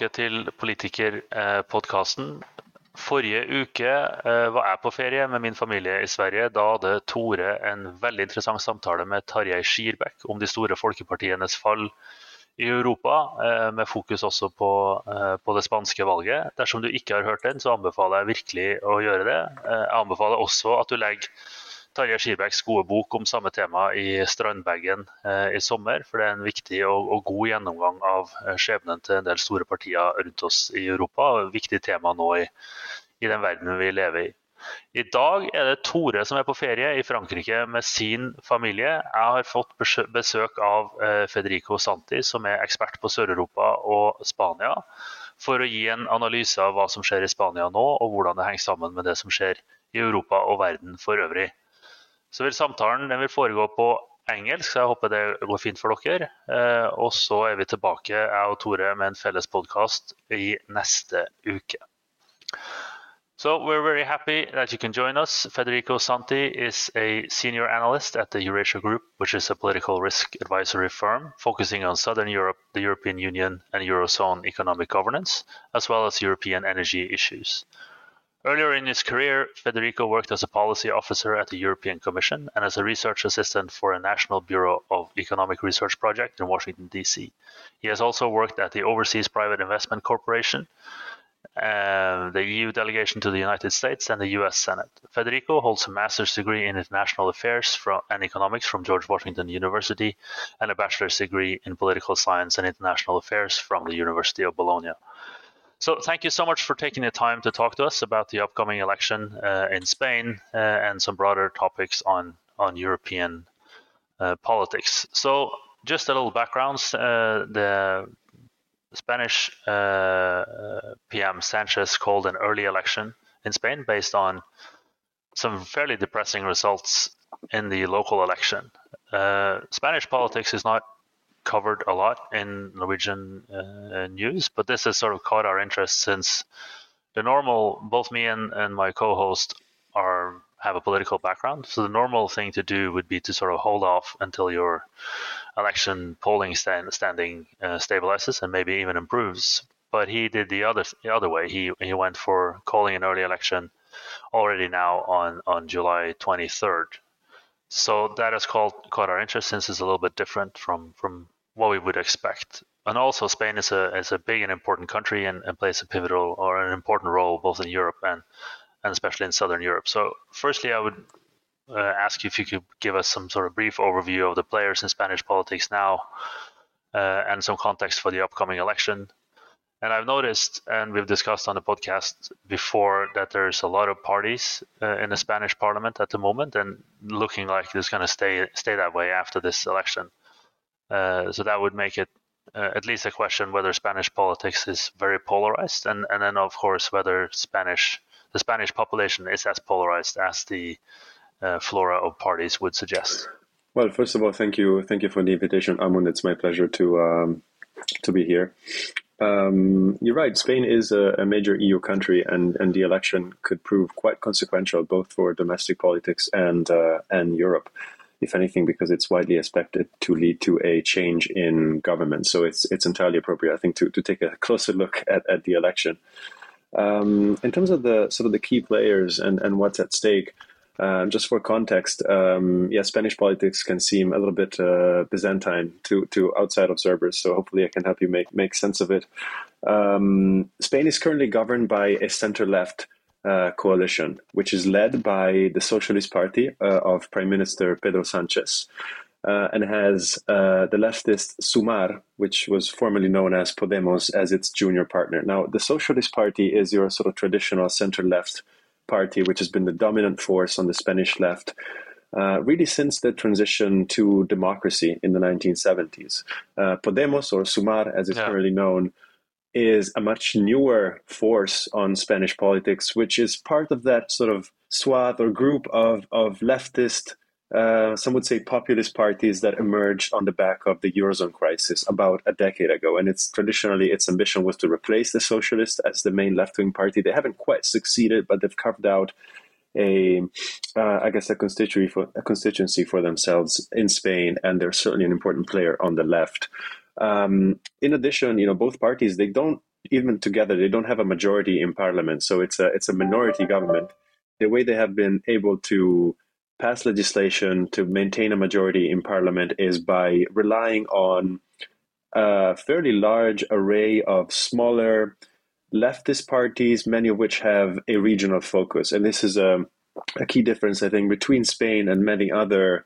tilbake til Politikerpodkasten. Forrige uke eh, var jeg på ferie med min familie i Sverige. Da hadde Tore en veldig interessant samtale med Tarjei Skirbekk om de store folkepartienes fall i Europa, eh, med fokus også på, på, det spanske valget. Dersom du ikke har hørt den, så anbefaler jeg virkelig å gjøre det. Jeg anbefaler også at du legger Tarjei Skirbekks gode bok om samme tema i Strandbagen eh, i sommer. For det er en viktig og, og god gjennomgang av eh, skjebnen til en del store partier rundt oss i Europa. og et Viktig tema nå i, i den verdenen vi lever i. I dag er det Tore som er på ferie i Frankrike med sin familie. Jeg har fått besøk av eh, Federico Santi, som er ekspert på Sør-Europa og Spania, for å gi en analyse av hva som skjer i Spania nå, og hvordan det henger sammen med det som skjer i Europa og verden for øvrig. Så vil samtalen vil foregå på engelsk, så jeg håper det går fint for dere. Eh, og så er vi tilbake, jeg og Tore, med en felles podkast i neste uke. So we're very happy that you can join us. Federico Santi is a senior analyst at the Eurasia Group, which is a political risk advisory firm focusing on Southern Europe, the European Union, and Eurozone economic governance, as well as European energy issues. Earlier in his career, Federico worked as a policy officer at the European Commission and as a research assistant for a National Bureau of Economic Research project in Washington, D.C. He has also worked at the Overseas Private Investment Corporation, uh, the EU delegation to the United States, and the U.S. Senate. Federico holds a master's degree in international affairs from, and economics from George Washington University and a bachelor's degree in political science and international affairs from the University of Bologna. So thank you so much for taking the time to talk to us about the upcoming election uh, in Spain uh, and some broader topics on on European uh, politics. So just a little background: uh, the Spanish uh, uh, PM Sanchez called an early election in Spain based on some fairly depressing results in the local election. Spanish politics is not covered a lot in Norwegian uh, news, but this has sort of caught our interest since the normal, both me and, and my co-host are have a political background. So the normal thing to do would be to sort of hold off until your election polling stand, standing uh, stabilizes and maybe even improves. But he did the other the other way. He he went for calling an early election already now on on July 23rd. So that has called, caught our interest since it's a little bit different from from what we would expect. And also, Spain is a is a big and important country and, and plays a pivotal or an important role both in Europe and and especially in Southern Europe. So, firstly, I would uh, ask you if you could give us some sort of brief overview of the players in Spanish politics now uh, and some context for the upcoming election. And I've noticed, and we've discussed on the podcast before, that there's a lot of parties uh, in the Spanish parliament at the moment, and looking like it's going to stay stay that way after this election. Uh, so that would make it uh, at least a question whether Spanish politics is very polarized, and and then of course whether Spanish the Spanish population is as polarized as the uh, flora of parties would suggest. Well, first of all, thank you, thank you for the invitation, Amund. It's my pleasure to um, to be here. Um, you're right. Spain is a, a, major EU country, and, and the election could prove quite consequential both for domestic politics and uh, and Europe, if anything, because it's widely expected to lead to a change in government. So it's it's entirely appropriate, I think, to, to take a closer look at, at the election. Um, in terms of the sort of the key players and, and what's at stake, uh, just for context, um, yeah, Spanish politics can seem a little bit uh, Byzantine to, to outside observers. So hopefully, I can help you make make sense of it. Um, Spain is currently governed by a center left uh, coalition, which is led by the Socialist Party uh, of Prime Minister Pedro Sanchez. Uh, and has uh, the leftist Sumar, which was formerly known as Podemos, as its junior partner. Now, the Socialist Party is your sort of traditional center left party, which has been the dominant force on the Spanish left. Uh, really, since the transition to democracy in the 1970s. Uh, Podemos, or Sumar as it's yeah. currently known, is a much newer force on Spanish politics, which is part of that sort of swath or group of, of leftist uh, some would say populist parties that emerged on the back of the eurozone crisis about a decade ago and it's traditionally its ambition was to replace the socialists as the main left-wing party they haven't quite succeeded but they've carved out a, uh, I guess, a constituency for a constituency for themselves in Spain, and they're certainly an important player on the left. Um, in addition, you know, both parties they don't even together they don't have a majority in parliament, so it's a it's a minority government. The way they have been able to pass legislation to maintain a majority in parliament is by relying on a fairly large array of smaller leftist parties, many of which have a regional focus. And this is a, a key difference, I think, between Spain and many other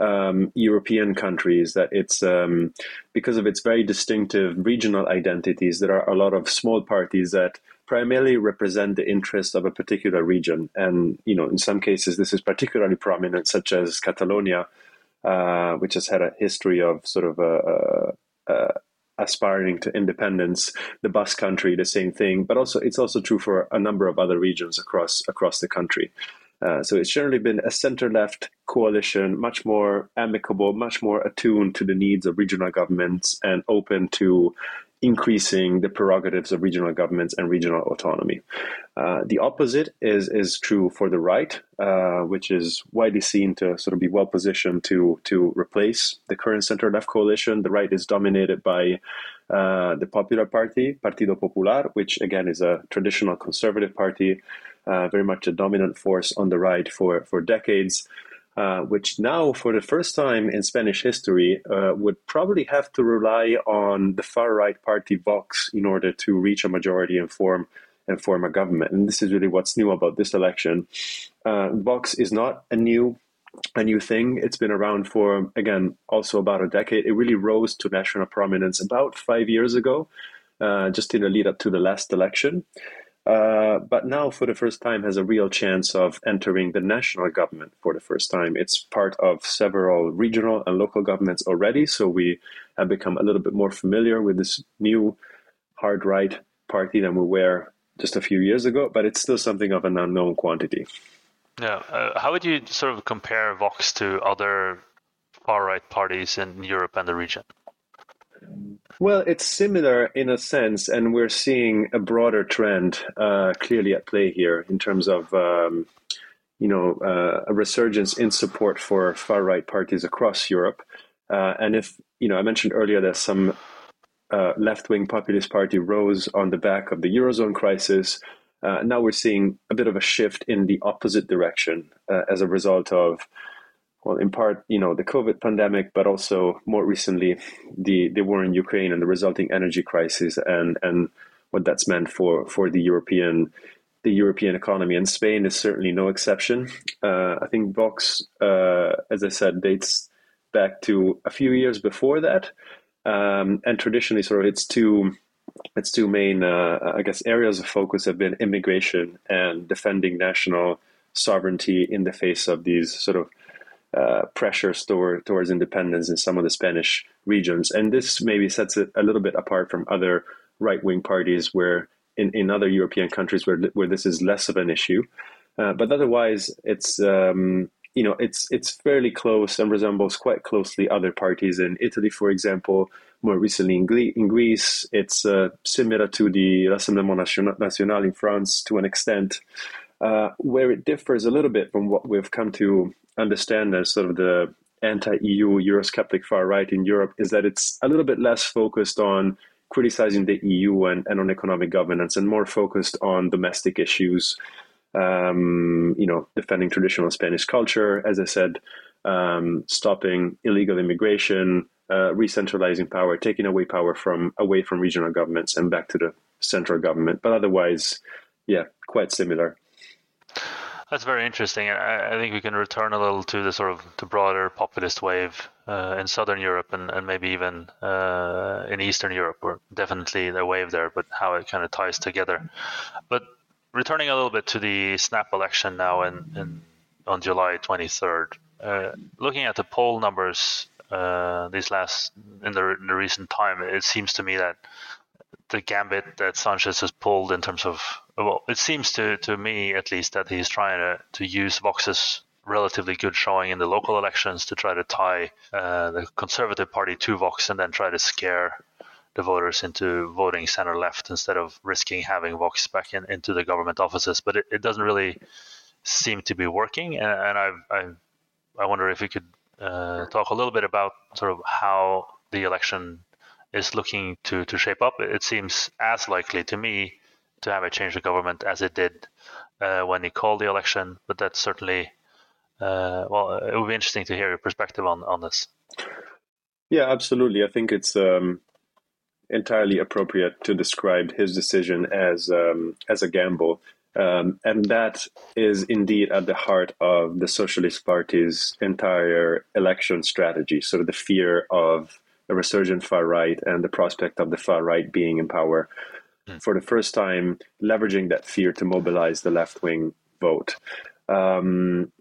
um, European countries that it's um, because of its very distinctive regional identities. There are a lot of small parties that primarily represent the interest of a particular region, and you know, in some cases, this is particularly prominent, such as Catalonia, uh, which has had a history of sort of a, a, a aspiring to independence. The Basque Country, the same thing, but also it's also true for a number of other regions across across the country. Uh, so it's generally been a center left coalition, much more amicable, much more attuned to the needs of regional governments and open to increasing the prerogatives of regional governments and regional autonomy. Uh, the opposite is is true for the right, uh, which is widely seen to sort of be well positioned to to replace the current center left coalition. The right is dominated by uh, the Popular Party, Partido Popular, which again is a traditional conservative party, uh, very much a dominant force on the right for for decades uh, which now, for the first time in Spanish history, uh, would probably have to rely on the far right party Vox in order to reach a majority and form and form a government. And this is really what's new about this election. Uh, Vox is not a new a new thing. It's been around for again also about a decade. It really rose to national prominence about five years ago, uh, just in the lead up to the last election. Uh, but now, for the first time, has a real chance of entering the national government for the first time. It's part of several regional and local governments already, so we have become a little bit more familiar with this new hard right party than we were just a few years ago, but it's still something of an unknown quantity. Yeah. Uh, how would you sort of compare Vox to other far right parties in Europe and the region? Well, it's similar in a sense, and we're seeing a broader trend uh, clearly at play here in terms of um, you know uh, a resurgence in support for far right parties across Europe. Uh, and if you know, I mentioned earlier that some uh, left wing populist party rose on the back of the eurozone crisis. Uh, now we're seeing a bit of a shift in the opposite direction uh, as a result of well, in part, you know, the COVID pandemic, but also more recently, the, the war in Ukraine and the resulting energy crisis and, and what that's meant for, for the European the European economy. And Spain is certainly no exception. Uh, I think Vox, uh, as I said, dates back to a few years before that. Um, and traditionally, sort of its two its two main, uh, I guess, areas of focus have been immigration and defending national sovereignty in the face of these sort of uh, pressures toward, towards independence in some of the Spanish regions. And this maybe sets it a little bit apart from other right wing parties where in, in other European countries where, where this is less of an issue. Uh, but otherwise, it's um, you know it's it's fairly close and resembles quite closely other parties in Italy, for example. More recently in, Gre- in Greece, it's uh, similar to the Rassemblement National in France to an extent. Uh, where it differs a little bit from what we've come to understand as sort of the anti-EU Eurosceptic far right in Europe is that it's a little bit less focused on criticizing the EU and, and on economic governance and more focused on domestic issues. Um, you know, defending traditional Spanish culture, as I said, um, stopping illegal immigration, uh, re-centralizing power, taking away power from away from regional governments and back to the central government. But otherwise, yeah, quite similar. That's very interesting. I, I, think we can return a little to the sort of the broader populist wave uh, in Southern Europe and, and maybe even uh, in Eastern Europe, or definitely the wave there, but how it kind of ties together. But returning a little bit to the snap election now in, in on July 23rd, uh, looking at the poll numbers uh, these last in the, in the recent time, it seems to me that the gambit that Sanchez has pulled in terms of well, it seems to to me at least that he's trying to to use Vox's relatively good showing in the local elections to try to tie uh, the Conservative Party to Vox and then try to scare the voters into voting center left instead of risking having Vox back in, into the government offices. But it, it doesn't really seem to be working, and, and I, I, I wonder if we could uh, talk a little bit about sort of how the election is looking to to shape up. It seems as likely to me to have a change of government as it did uh, when he called the election, but that's certainly uh, well, it would be interesting to hear your perspective on on this. Yeah, absolutely. I think it's um, entirely appropriate to describe his decision as um, as a gamble. Um, and that is indeed at the heart of the Socialist Party's entire election strategy. sort of the fear of a resurgent far right and the prospect of the far right being in power. Mm. For the first time, leveraging that fear to mobilize the left wing vote. Um,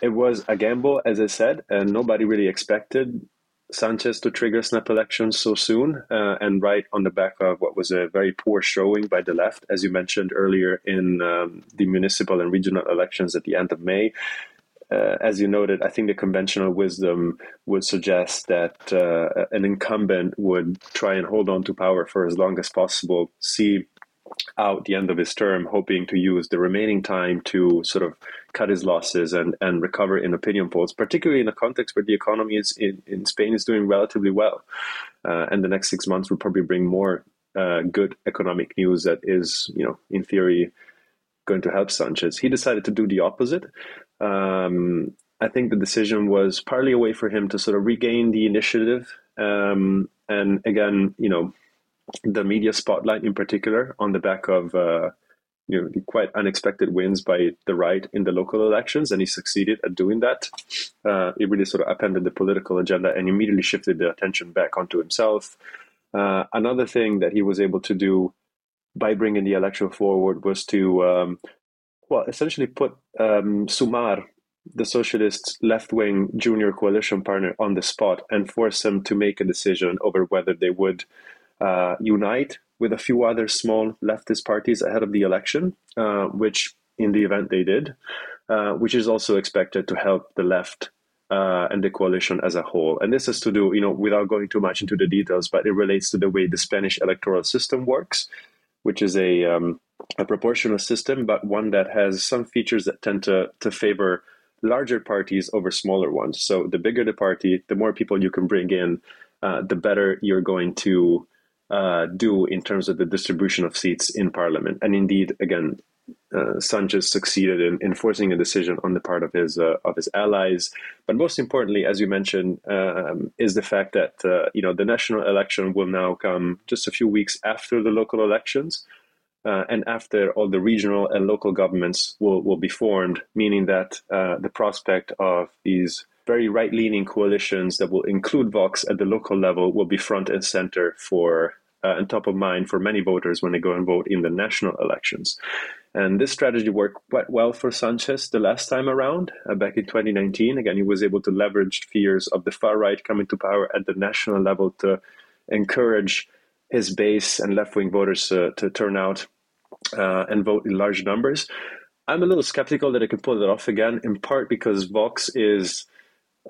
it was a gamble, as I said, and nobody really expected Sanchez to trigger snap elections so soon, uh, and right on the back of what was a very poor showing by the left, as you mentioned earlier in um, the municipal and regional elections at the end of May. Uh, as you noted, I think the conventional wisdom would suggest that uh, an incumbent would try and hold on to power for as long as possible, see out the end of his term, hoping to use the remaining time to sort of cut his losses and, and recover in opinion polls, particularly in a context where the economy is in, in Spain is doing relatively well. Uh, and the next six months will probably bring more uh, good economic news that is, you know, in theory, going to help Sanchez. He decided to do the opposite. Um, I think the decision was partly a way for him to sort of regain the initiative. Um, and again, you know, the media spotlight in particular on the back of uh, you know quite unexpected wins by the right in the local elections, and he succeeded at doing that. Uh, it really sort of upended the political agenda and immediately shifted the attention back onto himself. Uh, another thing that he was able to do by bringing the election forward was to um, well essentially put um, Sumar the socialist left wing junior coalition partner on the spot and force them to make a decision over whether they would uh, unite with a few other small leftist parties ahead of the election, uh, which in the event they did, uh, which is also expected to help the left uh, and the coalition as a whole. And this has to do, you know, without going too much into the details, but it relates to the way the Spanish electoral system works, which is a um, a proportional system, but one that has some features that tend to to favor larger parties over smaller ones. So the bigger the party, the more people you can bring in, uh, the better you're going to uh, do in terms of the distribution of seats in parliament. And indeed, again, uh, Sanchez succeeded in, enforcing a decision on the part of his uh, of his allies. But most importantly, as you mentioned, um, is the fact that uh, you know the national election will now come just a few weeks after the local elections. Uh, and after all the regional and local governments will, will be formed, meaning that uh, the prospect of these very right leaning coalitions that will include Vox at the local level will be front and center for uh, and top of mind for many voters when they go and vote in the national elections. And this strategy worked quite well for Sanchez the last time around, uh, back in 2019. Again, he was able to leverage fears of the far right coming to power at the national level to encourage his base and left wing voters uh, to turn out uh, and vote in large numbers. I'm a little skeptical that it can pull that off again, in part because Vox is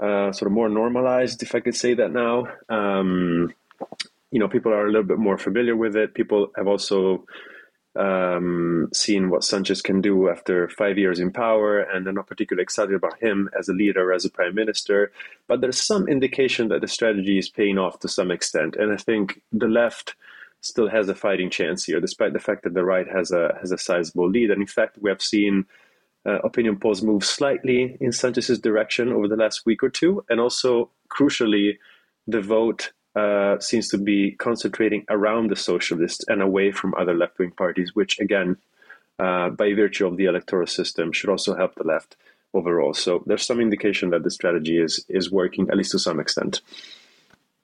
uh, sort of more normalized, if I could say that now. Um, you know, people are a little bit more familiar with it. People have also um, seen what Sanchez can do after five years in power, and they're not particularly excited about him as a leader, as a prime minister. But there's some indication that the strategy is paying off to some extent, and I think the left still has a fighting chance here, despite the fact that the right has a has a sizable lead. And in fact, we have seen uh, opinion polls move slightly in Sanchez's direction over the last week or two. And also, crucially, the vote uh, seems to be concentrating around the socialists and away from other left wing parties, which, again, uh, by virtue of the electoral system, should also help the left overall. So there's some indication that the strategy is is working, at least to some extent.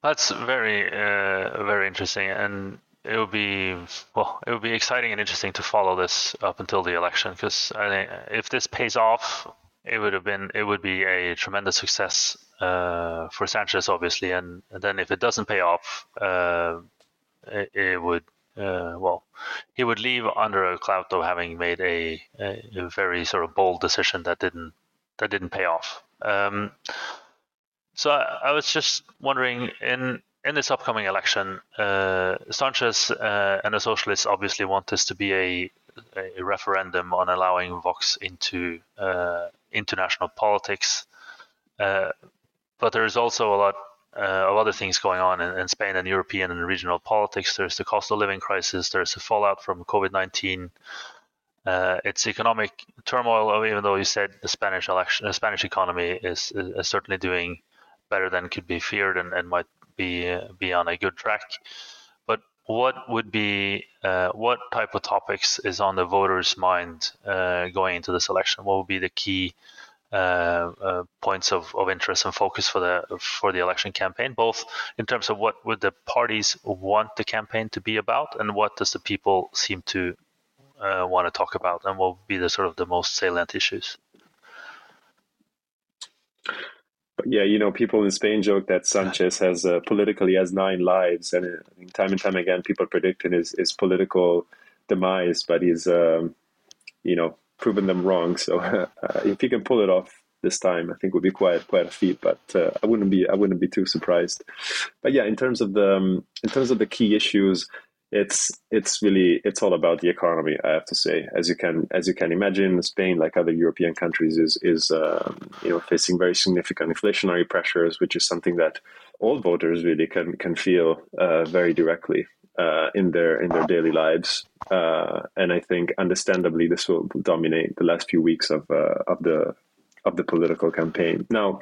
That's very uh, very interesting, and it would be well, it would be exciting and interesting to follow this up until the election because I think if this pays off, it would have been it would be a tremendous success uh, for Sanchez, obviously, and, and, then if it doesn't pay off, uh, it, it, would uh, well, he would leave under a cloud of having made a, a, a, very sort of bold decision that didn't that didn't pay off. Um, so I, I was just wondering in in this upcoming election, uh, Sanchez uh, and the socialists obviously want this to be a a referendum on allowing Vox into uh, international politics. Uh, but there's also a lot uh, of other things going on in, in, Spain and European and regional politics. There's the cost of living crisis. There's the fallout from COVID 19. Uh, it's economic turmoil. Even though you said the Spanish election, the Spanish economy is, is certainly doing better than could be feared and, and might be uh, be on a good track. But what would be uh, what type of topics is on the voters' mind uh, going into this election? What would be the key uh, uh, points of, of interest and focus for the for the election campaign, both in terms of what would the parties want the campaign to be about, and what does the people seem to uh, want to talk about, and what would be the sort of the most salient issues. But yeah, you know, people in Spain joke that Sanchez has uh, politically has nine lives, and uh, time and time again, people predicting his his political demise. But he's, um, you know, proven them wrong. So uh, if he can pull it off this time, I think would be quite quite a feat. But uh, I wouldn't be I wouldn't be too surprised. But yeah, in terms of the um, in terms of the key issues, it's it's really it's all about the economy. I have to say, as you can as you can imagine, Spain, like other European countries, is is um, you know facing very significant inflationary pressures, which is something that all voters really can can feel uh, very directly uh, in their in their daily lives. Uh, and I think, understandably, this will dominate the last few weeks of uh, of the of the political campaign. Now,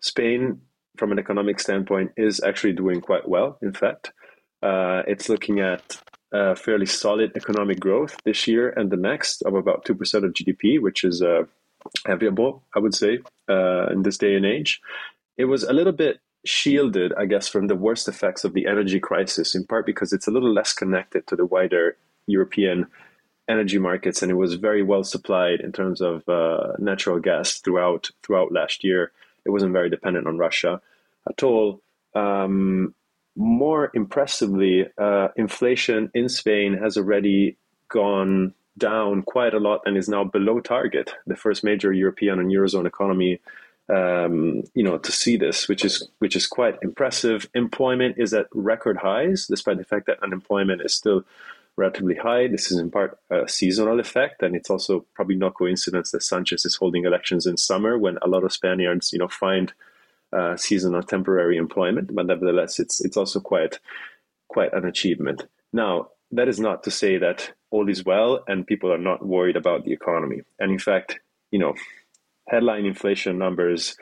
Spain, from an economic standpoint, is actually doing quite well. In fact, uh, it's looking at fairly solid economic growth this year and the next of about two percent of GDP, which is uh, enviable, I would say, uh, in this day and age. It was a little bit shielded, I guess, from the worst effects of the energy crisis, in part because it's a little less connected to the wider European energy markets, and it was very well supplied in terms of uh, natural gas throughout throughout last year. It wasn't very dependent on Russia at all. Um, more impressively, uh, inflation in Spain has already gone down quite a lot and is now below target. The first major European and Eurozone economy um, you know, to see this, which is which is quite impressive. Employment is at record highs, despite the fact that unemployment is still relatively high. This is in part a seasonal effect, and it's also probably not coincidence that Sanchez is holding elections in summer when a lot of Spaniards, you know, find uh, seasonal temporary employment. But nevertheless, it's it's also quite quite an achievement. Now, that is not to say that all is well and people are not worried about the economy. And in fact, you know, headline inflation numbers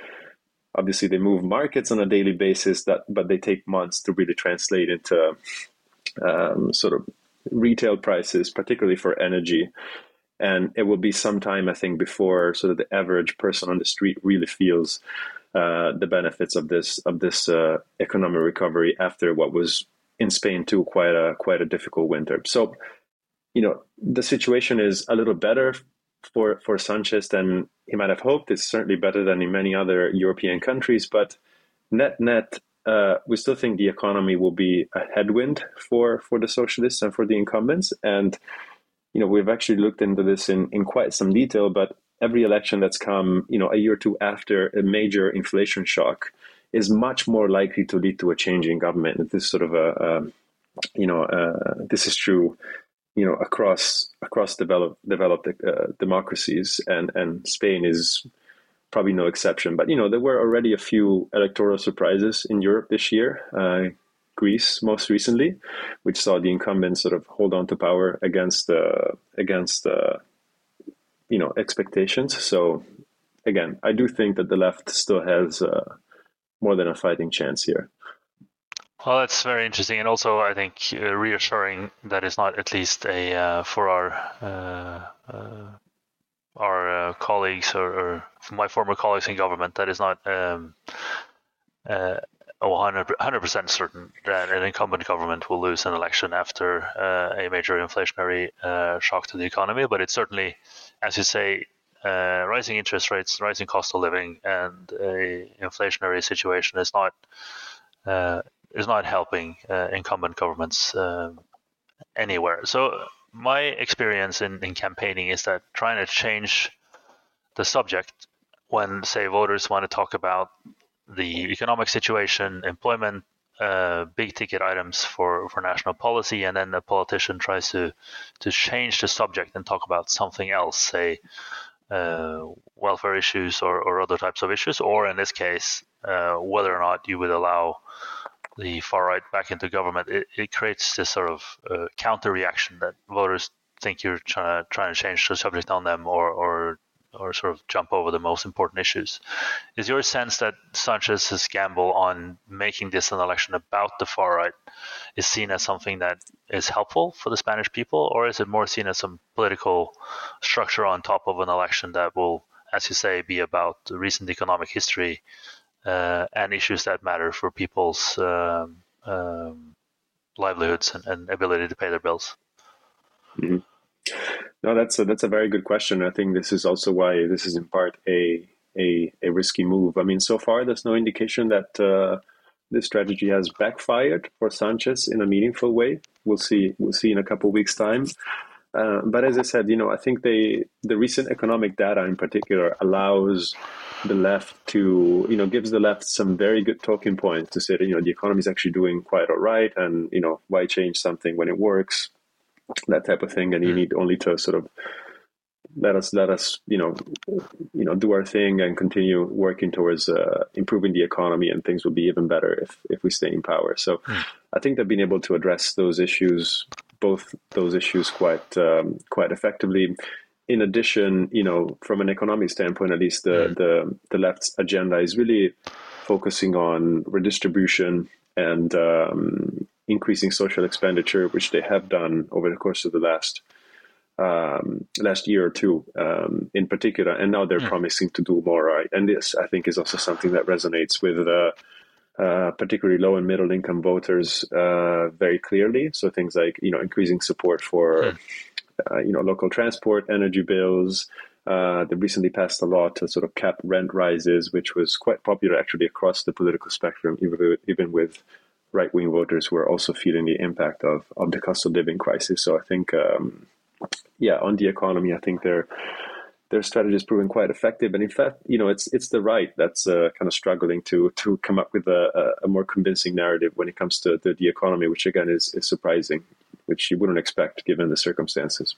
obviously they move markets on a daily basis that but they take months to really translate into um, sort of retail prices particularly for energy and it will be some time i think before sort of the average person on the street really feels the benefits of this of this uh, economic recovery after what was in Spain too quite a quite a difficult winter. So, you know, the situation is a little better for for Sanchez than he might have hoped. It's certainly better than in many other European countries, but net net, uh, we still think the economy will be a headwind for for the socialists and for the incumbents. And you know, we've actually looked into this in in quite some detail, but every election that's come, you know, a year or two after a major inflation shock is much more likely to lead to a change in government. This is sort of a, a you know, uh, this is true you know across across developed developed uh, democracies, and and Spain is probably no exception. But you know there were already a few electoral surprises in Europe this year. Uh, Greece most recently, which saw the incumbents sort of hold on to power against uh, against uh, you know expectations. So again, I do think that the left still has uh, more than a fighting chance here. Well, that's very interesting, and also I think uh, reassuring that it's not at least a uh, for our uh, uh our uh, colleagues or, or, my former colleagues in government that is not um, 100 uh, percent certain that an incumbent government will lose an election after a major inflationary shock to the economy. But it's certainly, as you say, rising interest rates, rising cost of living, and a inflationary situation is not is not helping uh, incumbent governments uh, anywhere. So my experience in, in campaigning is that trying to change the subject when, say, voters want to talk about the economic situation, employment, uh, big ticket items for, for national policy, and then the politician tries to to change the subject and talk about something else, say uh, welfare issues or, or other types of issues, or in this case, uh, whether or not you would allow the far right back into government, it, it creates this sort of uh, counter reaction that voters think you're trying to trying to change the subject on them or or or sort of jump over the most important issues. Is your sense that Sanchez's gamble on making this an election about the far right is seen as something that is helpful for the Spanish people, or is it more seen as some political structure on top of an election that will, as you say, be about recent economic history uh, and issues that matter for people's um, um, livelihoods and, and, ability to pay their bills? Mm-hmm. No, that's a, that's a very good question. I think this is also why this is in part a a, a risky move. I mean, so far there's no indication that uh, this strategy has backfired for Sanchez in a meaningful way. We'll see. We'll see in a couple of weeks' time. Uh, but as I said, you know, I think they the recent economic data in particular allows the left to, you know, gives the left some very good talking points to say that you know the economy is actually doing quite all right, and you know why change something when it works that type of thing, and you mm. need only to sort of let us let us you know you know do our thing and continue working towards uh, improving the economy, and things will be even better if if we stay in power. So, mm. I think they've been able to address those issues, both those issues, quite um, quite effectively. In addition, you know, from an economic standpoint, at least the mm. the the left's agenda is really focusing on redistribution and um, increasing social expenditure, which they have done over the course of the last um, last year or two, um, in particular, and now they're mm. promising to do more. Right? And this, I think, is also something that resonates with uh, uh, particularly low and middle income voters uh, very clearly. So things like you know increasing support for mm. you know local transport, energy bills. Uh, they recently passed a law to sort of cap rent rises, which was quite popular actually across the political spectrum, even with, even with right wing voters were also feeling the impact of, of the cost of living crisis. So I think, um, yeah, on the economy, I think their their strategy is proving quite effective. And in fact, you know, it's it's the right that's uh, kind of struggling to to come up with a, a more convincing narrative when it comes to the, the economy, which again is, is surprising, which you wouldn't expect given the circumstances.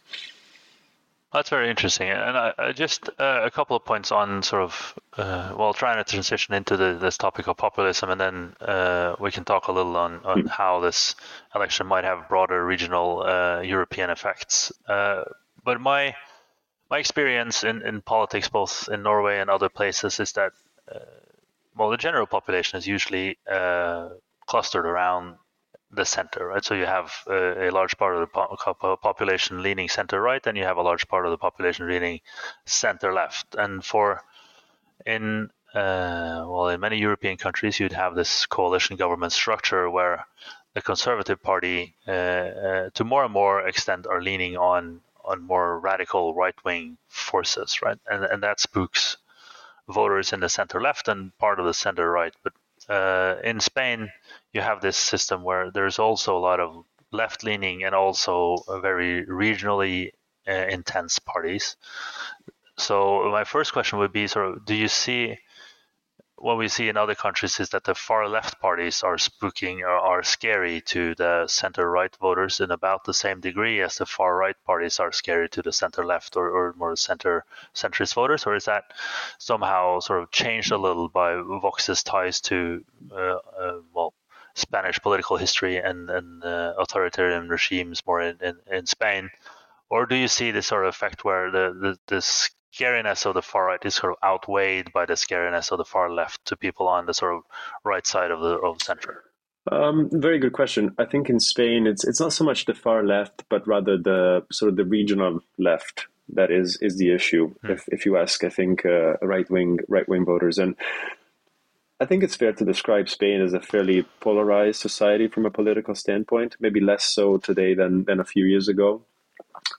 That's very interesting, and I, I just uh, a couple of points on sort of uh, well, trying to transition into the, this topic of populism, and then uh, we can talk a little on, on hmm. how this election might have broader regional uh, European effects. Uh, but my my experience in, in politics, both in Norway and other places, is that uh, well, the general population is usually clustered around the center, right? So you have a, a large part of the po- population leaning center right, and you have a large part of the population leaning center left. And for in uh, well, in many European countries, you'd have this coalition government structure where the Conservative Party, uh, uh, to more and more extent, are leaning on on more radical right wing forces, right? And and that spooks voters in the center left and part of the center right. But uh, in Spain, you have this system where there's also a lot of left leaning and also very regionally uh, intense parties. So my first question would be sort of do you see what we see in other countries is that the far left parties are spooking or are scary to the center right voters in about the same degree as the far right parties are scary to the center left or, or more center centrist voters, or is that somehow sort of changed a little by Vox's ties to uh, uh, well Spanish political history and, and uh, authoritarian regimes more in, in, in, Spain? Or do you see this sort of effect where the, the, the scariness of the far right is sort of outweighed by the scariness of the far left to people on the sort of right side of the, of the center? Um, very good question. I think in Spain, it's it's not so much the far left, but rather the sort of the regional left that is is the issue. Hmm. If if you ask, I think uh, right wing right wing voters, and I think it's fair to describe Spain as a fairly polarized society from a political standpoint. Maybe less so today than than a few years ago.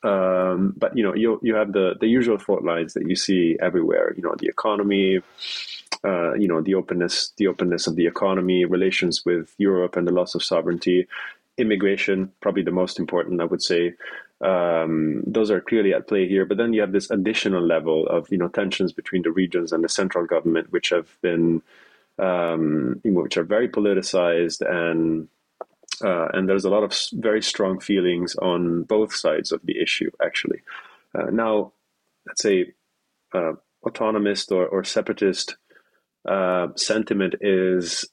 Um, but you know, you you have the the usual fault lines that you see everywhere. You know, the economy. Uh, you know the openness, the openness of the economy, relations with Europe, and the loss of sovereignty, immigration, probably the most important, I would say. Um, those are clearly at play here. But then you have this additional level of you know tensions between the regions and the central government, which have been um, which are very politicized and uh, and there's a lot of very strong feelings on both sides of the issue, actually. Uh, now, let's say uh, autonomist or, or separatist uh, sentiment is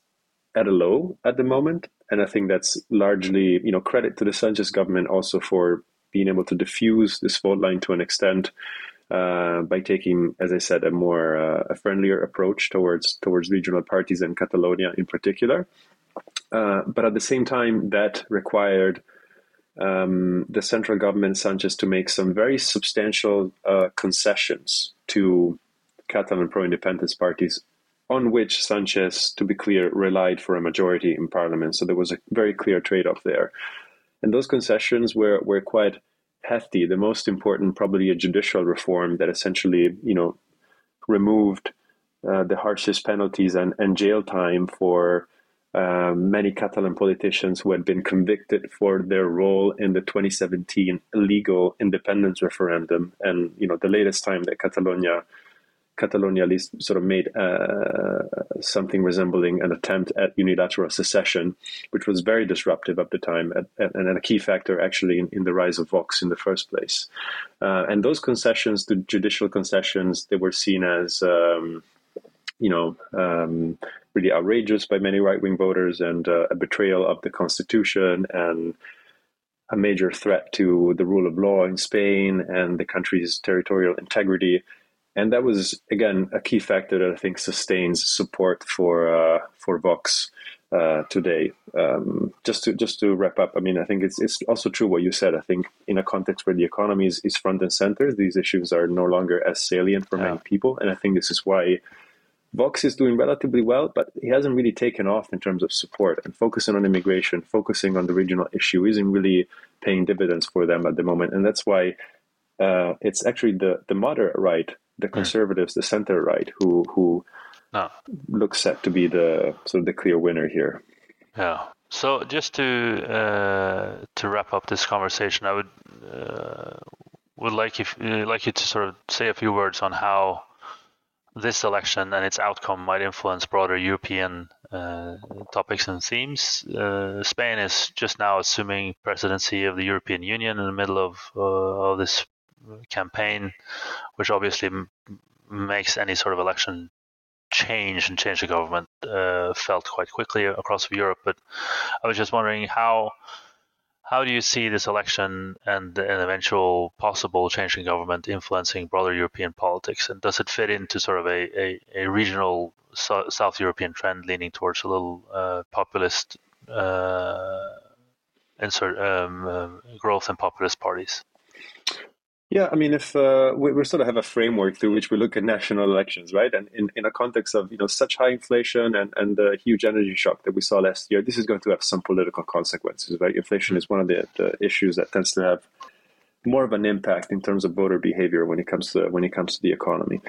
at a low at the moment. And I think that's largely, you know, credit to the Sanchez government also for being able to diffuse this fault line to an extent uh, by taking, as I said, a more uh, a friendlier approach towards towards regional parties and Catalonia in particular. Uh, but at the same time, that required um, the central government, Sanchez, to make some very substantial uh, concessions to Catalan pro independence parties, on which Sanchez, to be clear, relied for a majority in parliament. So there was a very clear trade off there. And those concessions were, were quite hefty. The most important, probably a judicial reform that essentially, you know, removed uh, the harshest penalties and, and jail time for um, many Catalan politicians who had been convicted for their role in the 2017 illegal independence referendum, and you know the latest time that Catalonia, Catalonia at least sort of made uh, something resembling an attempt at unilateral secession, which was very disruptive at the time, and a key factor actually in, in, the rise of Vox in the first place. Uh, and those concessions, the judicial concessions, they were seen as um, you know, um, really outrageous by many right wing voters and uh, a betrayal of the constitution and a major threat to the rule of law in Spain and the country's territorial integrity. And that was again a key factor that I think sustains support for uh, for Vox uh, today. Um, just to just to wrap up, I mean, I think it's it's also true what you said. I think in a context where the economy is, is front and center, these issues are no longer as salient for yeah. many people, and I think this is why Vox is doing relatively well, but he hasn't really taken off in terms of support and focusing on immigration, focusing on the regional issue isn't really paying dividends for them at the moment. And that's why uh, it's actually the, the moderate right, the hmm. conservatives, the center right, who who no. looks set to be the sort of the clear winner here. Yeah. So just to uh, to wrap up this conversation, I would uh, would like if like you to sort of say a few words on how this election and its outcome might influence broader European uh, topics and themes. Uh, Spain is just now assuming presidency of the European Union in the middle of, uh, of this campaign, which obviously makes any sort of election change and change the government uh, felt quite quickly across Europe. But I was just wondering how how do you see this election and an eventual possible change in government influencing broader European politics? And does it fit into sort of a, a, a regional so, South European trend leaning towards a little uh, populist uh, insert um, uh, growth in populist parties? Yeah, I mean, if uh, we, we, sort of have a framework through which we look at national elections, right? And in, in a context of you know such high inflation and and the huge energy shock that we saw last year, this is going to have some political consequences, right? Inflation is one of the, the issues that tends to have more of an impact in terms of voter behavior when it comes to when it comes to the economy.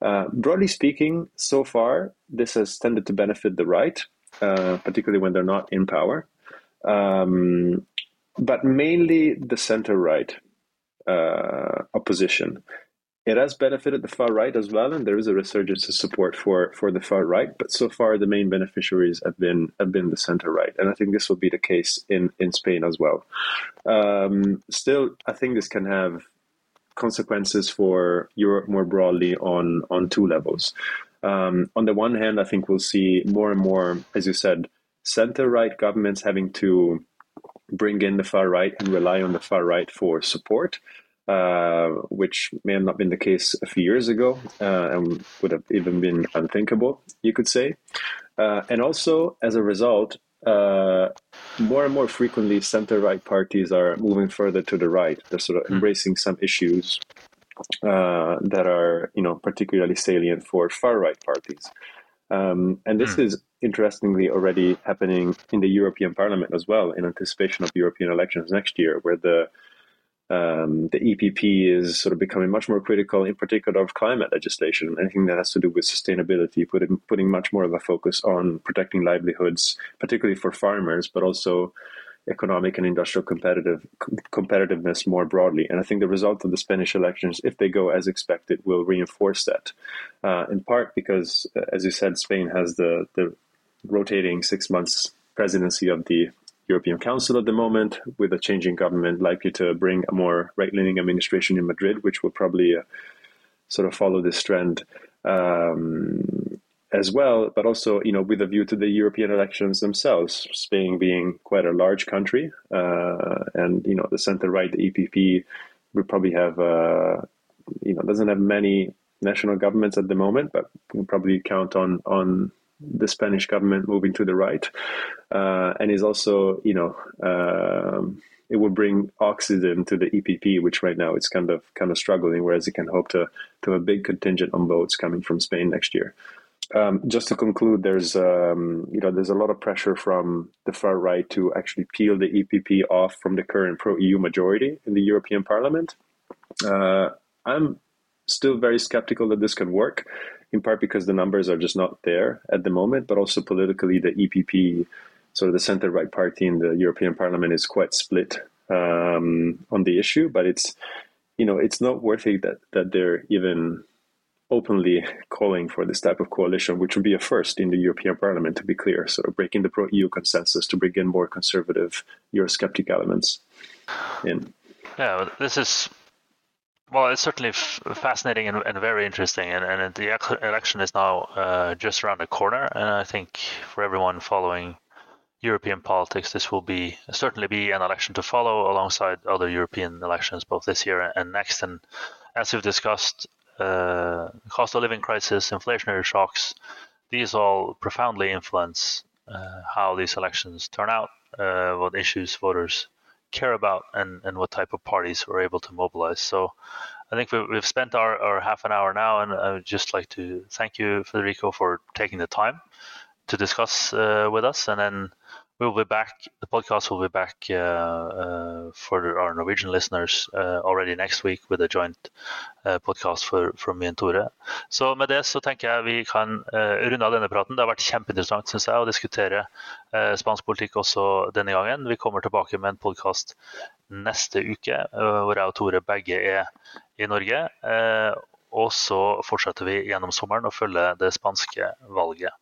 Uh, broadly speaking, so far this has tended to benefit the right, uh, particularly when they're not in power, um, but mainly the center right uh, opposition. It has benefited the far right as well, and there is a resurgence of support for, for the far right. But so far, the main beneficiaries have been have been the center right, and I think this will be the case in in Spain as well. Um, still, I think this can have consequences for Europe more broadly on on two levels. Um, on the one hand, I think we'll see more and more, as you said, center right governments having to bring in the far right and rely on the far right for support, uh, which may have not been the case a few years ago uh, and would have even been unthinkable, you could say. Uh, and also, as a result, uh, more and more frequently, center right parties are moving further to the right. They're sort of hmm. embracing some issues uh, that are, you know, particularly salient for far right parties. Um, and this mm. is interestingly already happening in the European Parliament as well, in anticipation of European elections next year, where the um, the EPP is sort of becoming much more critical, in particular of climate legislation, anything that has to do with sustainability, putting putting much more of a focus on protecting livelihoods, particularly for farmers, but also economic and industrial competitive competitiveness more broadly. And I think the result of the Spanish elections, if they go as expected, will reinforce that. Uh, in part because, uh, as you said, Spain has the the rotating six months presidency of the European Council at the moment, with a changing government likely to bring a more right leaning administration in Madrid, which will probably uh, sort of follow this trend. Um, as well, but also you know with a view to the European elections themselves. Spain being quite a large country, uh, and you know the center right, the EPP, will probably have uh, you know doesn't have many national governments at the moment, but we probably count on on the Spanish government moving to the right, uh, and is also you know. Um, it will bring oxygen to the EPP, which right now it's kind of kind of struggling. Whereas it can hope to to have a big contingent on votes coming from Spain next year. Um, just to conclude, there's um, you know there's a lot of pressure from the far right to actually peel the EPP off from the current pro-EU majority in the European Parliament. Uh, I'm still very skeptical that this can work, in part because the numbers are just not there at the moment, but also politically the EPP, sort of the center-right party in the European Parliament, is quite split um, on the issue. But it's you know it's not worthy that that they're even openly calling for this type of coalition, which would be a first in the European Parliament, to be clear, sort of breaking the pro EU consensus to bring in more conservative Eurosceptic elements in. Yeah, this is. Well, it's certainly f- fascinating and, and, very interesting, and, and the election is now uh, just around the corner. And I think for everyone following European politics, this will be certainly be an election to follow alongside other European elections, both this year and next. And as we've discussed, uh, cost of living crisis, inflationary shocks, these all profoundly influence uh, how these elections turn out, uh, what issues voters care about, and, and what type of parties we're able to mobilize. So I think we've spent our, our half an hour now, and I would just like to thank you, Federico, for taking the time to discuss uh, with us. And then We'll be back. The podcast will be back uh, uh, for our Norwegian listeners uh, already next week with a joint uh, podcast for, from me and Tore. Så med det så tenker jeg vi kan uh, runde av denne praten. Det har vært kjempeinteressant synes jeg, å diskutere uh, spansk politikk også denne gangen. Vi kommer tilbake med en podkast neste uke hvor jeg og Tore begge er i Norge. og så fortsetter vi gjennom sommeren å følge det spanske valget.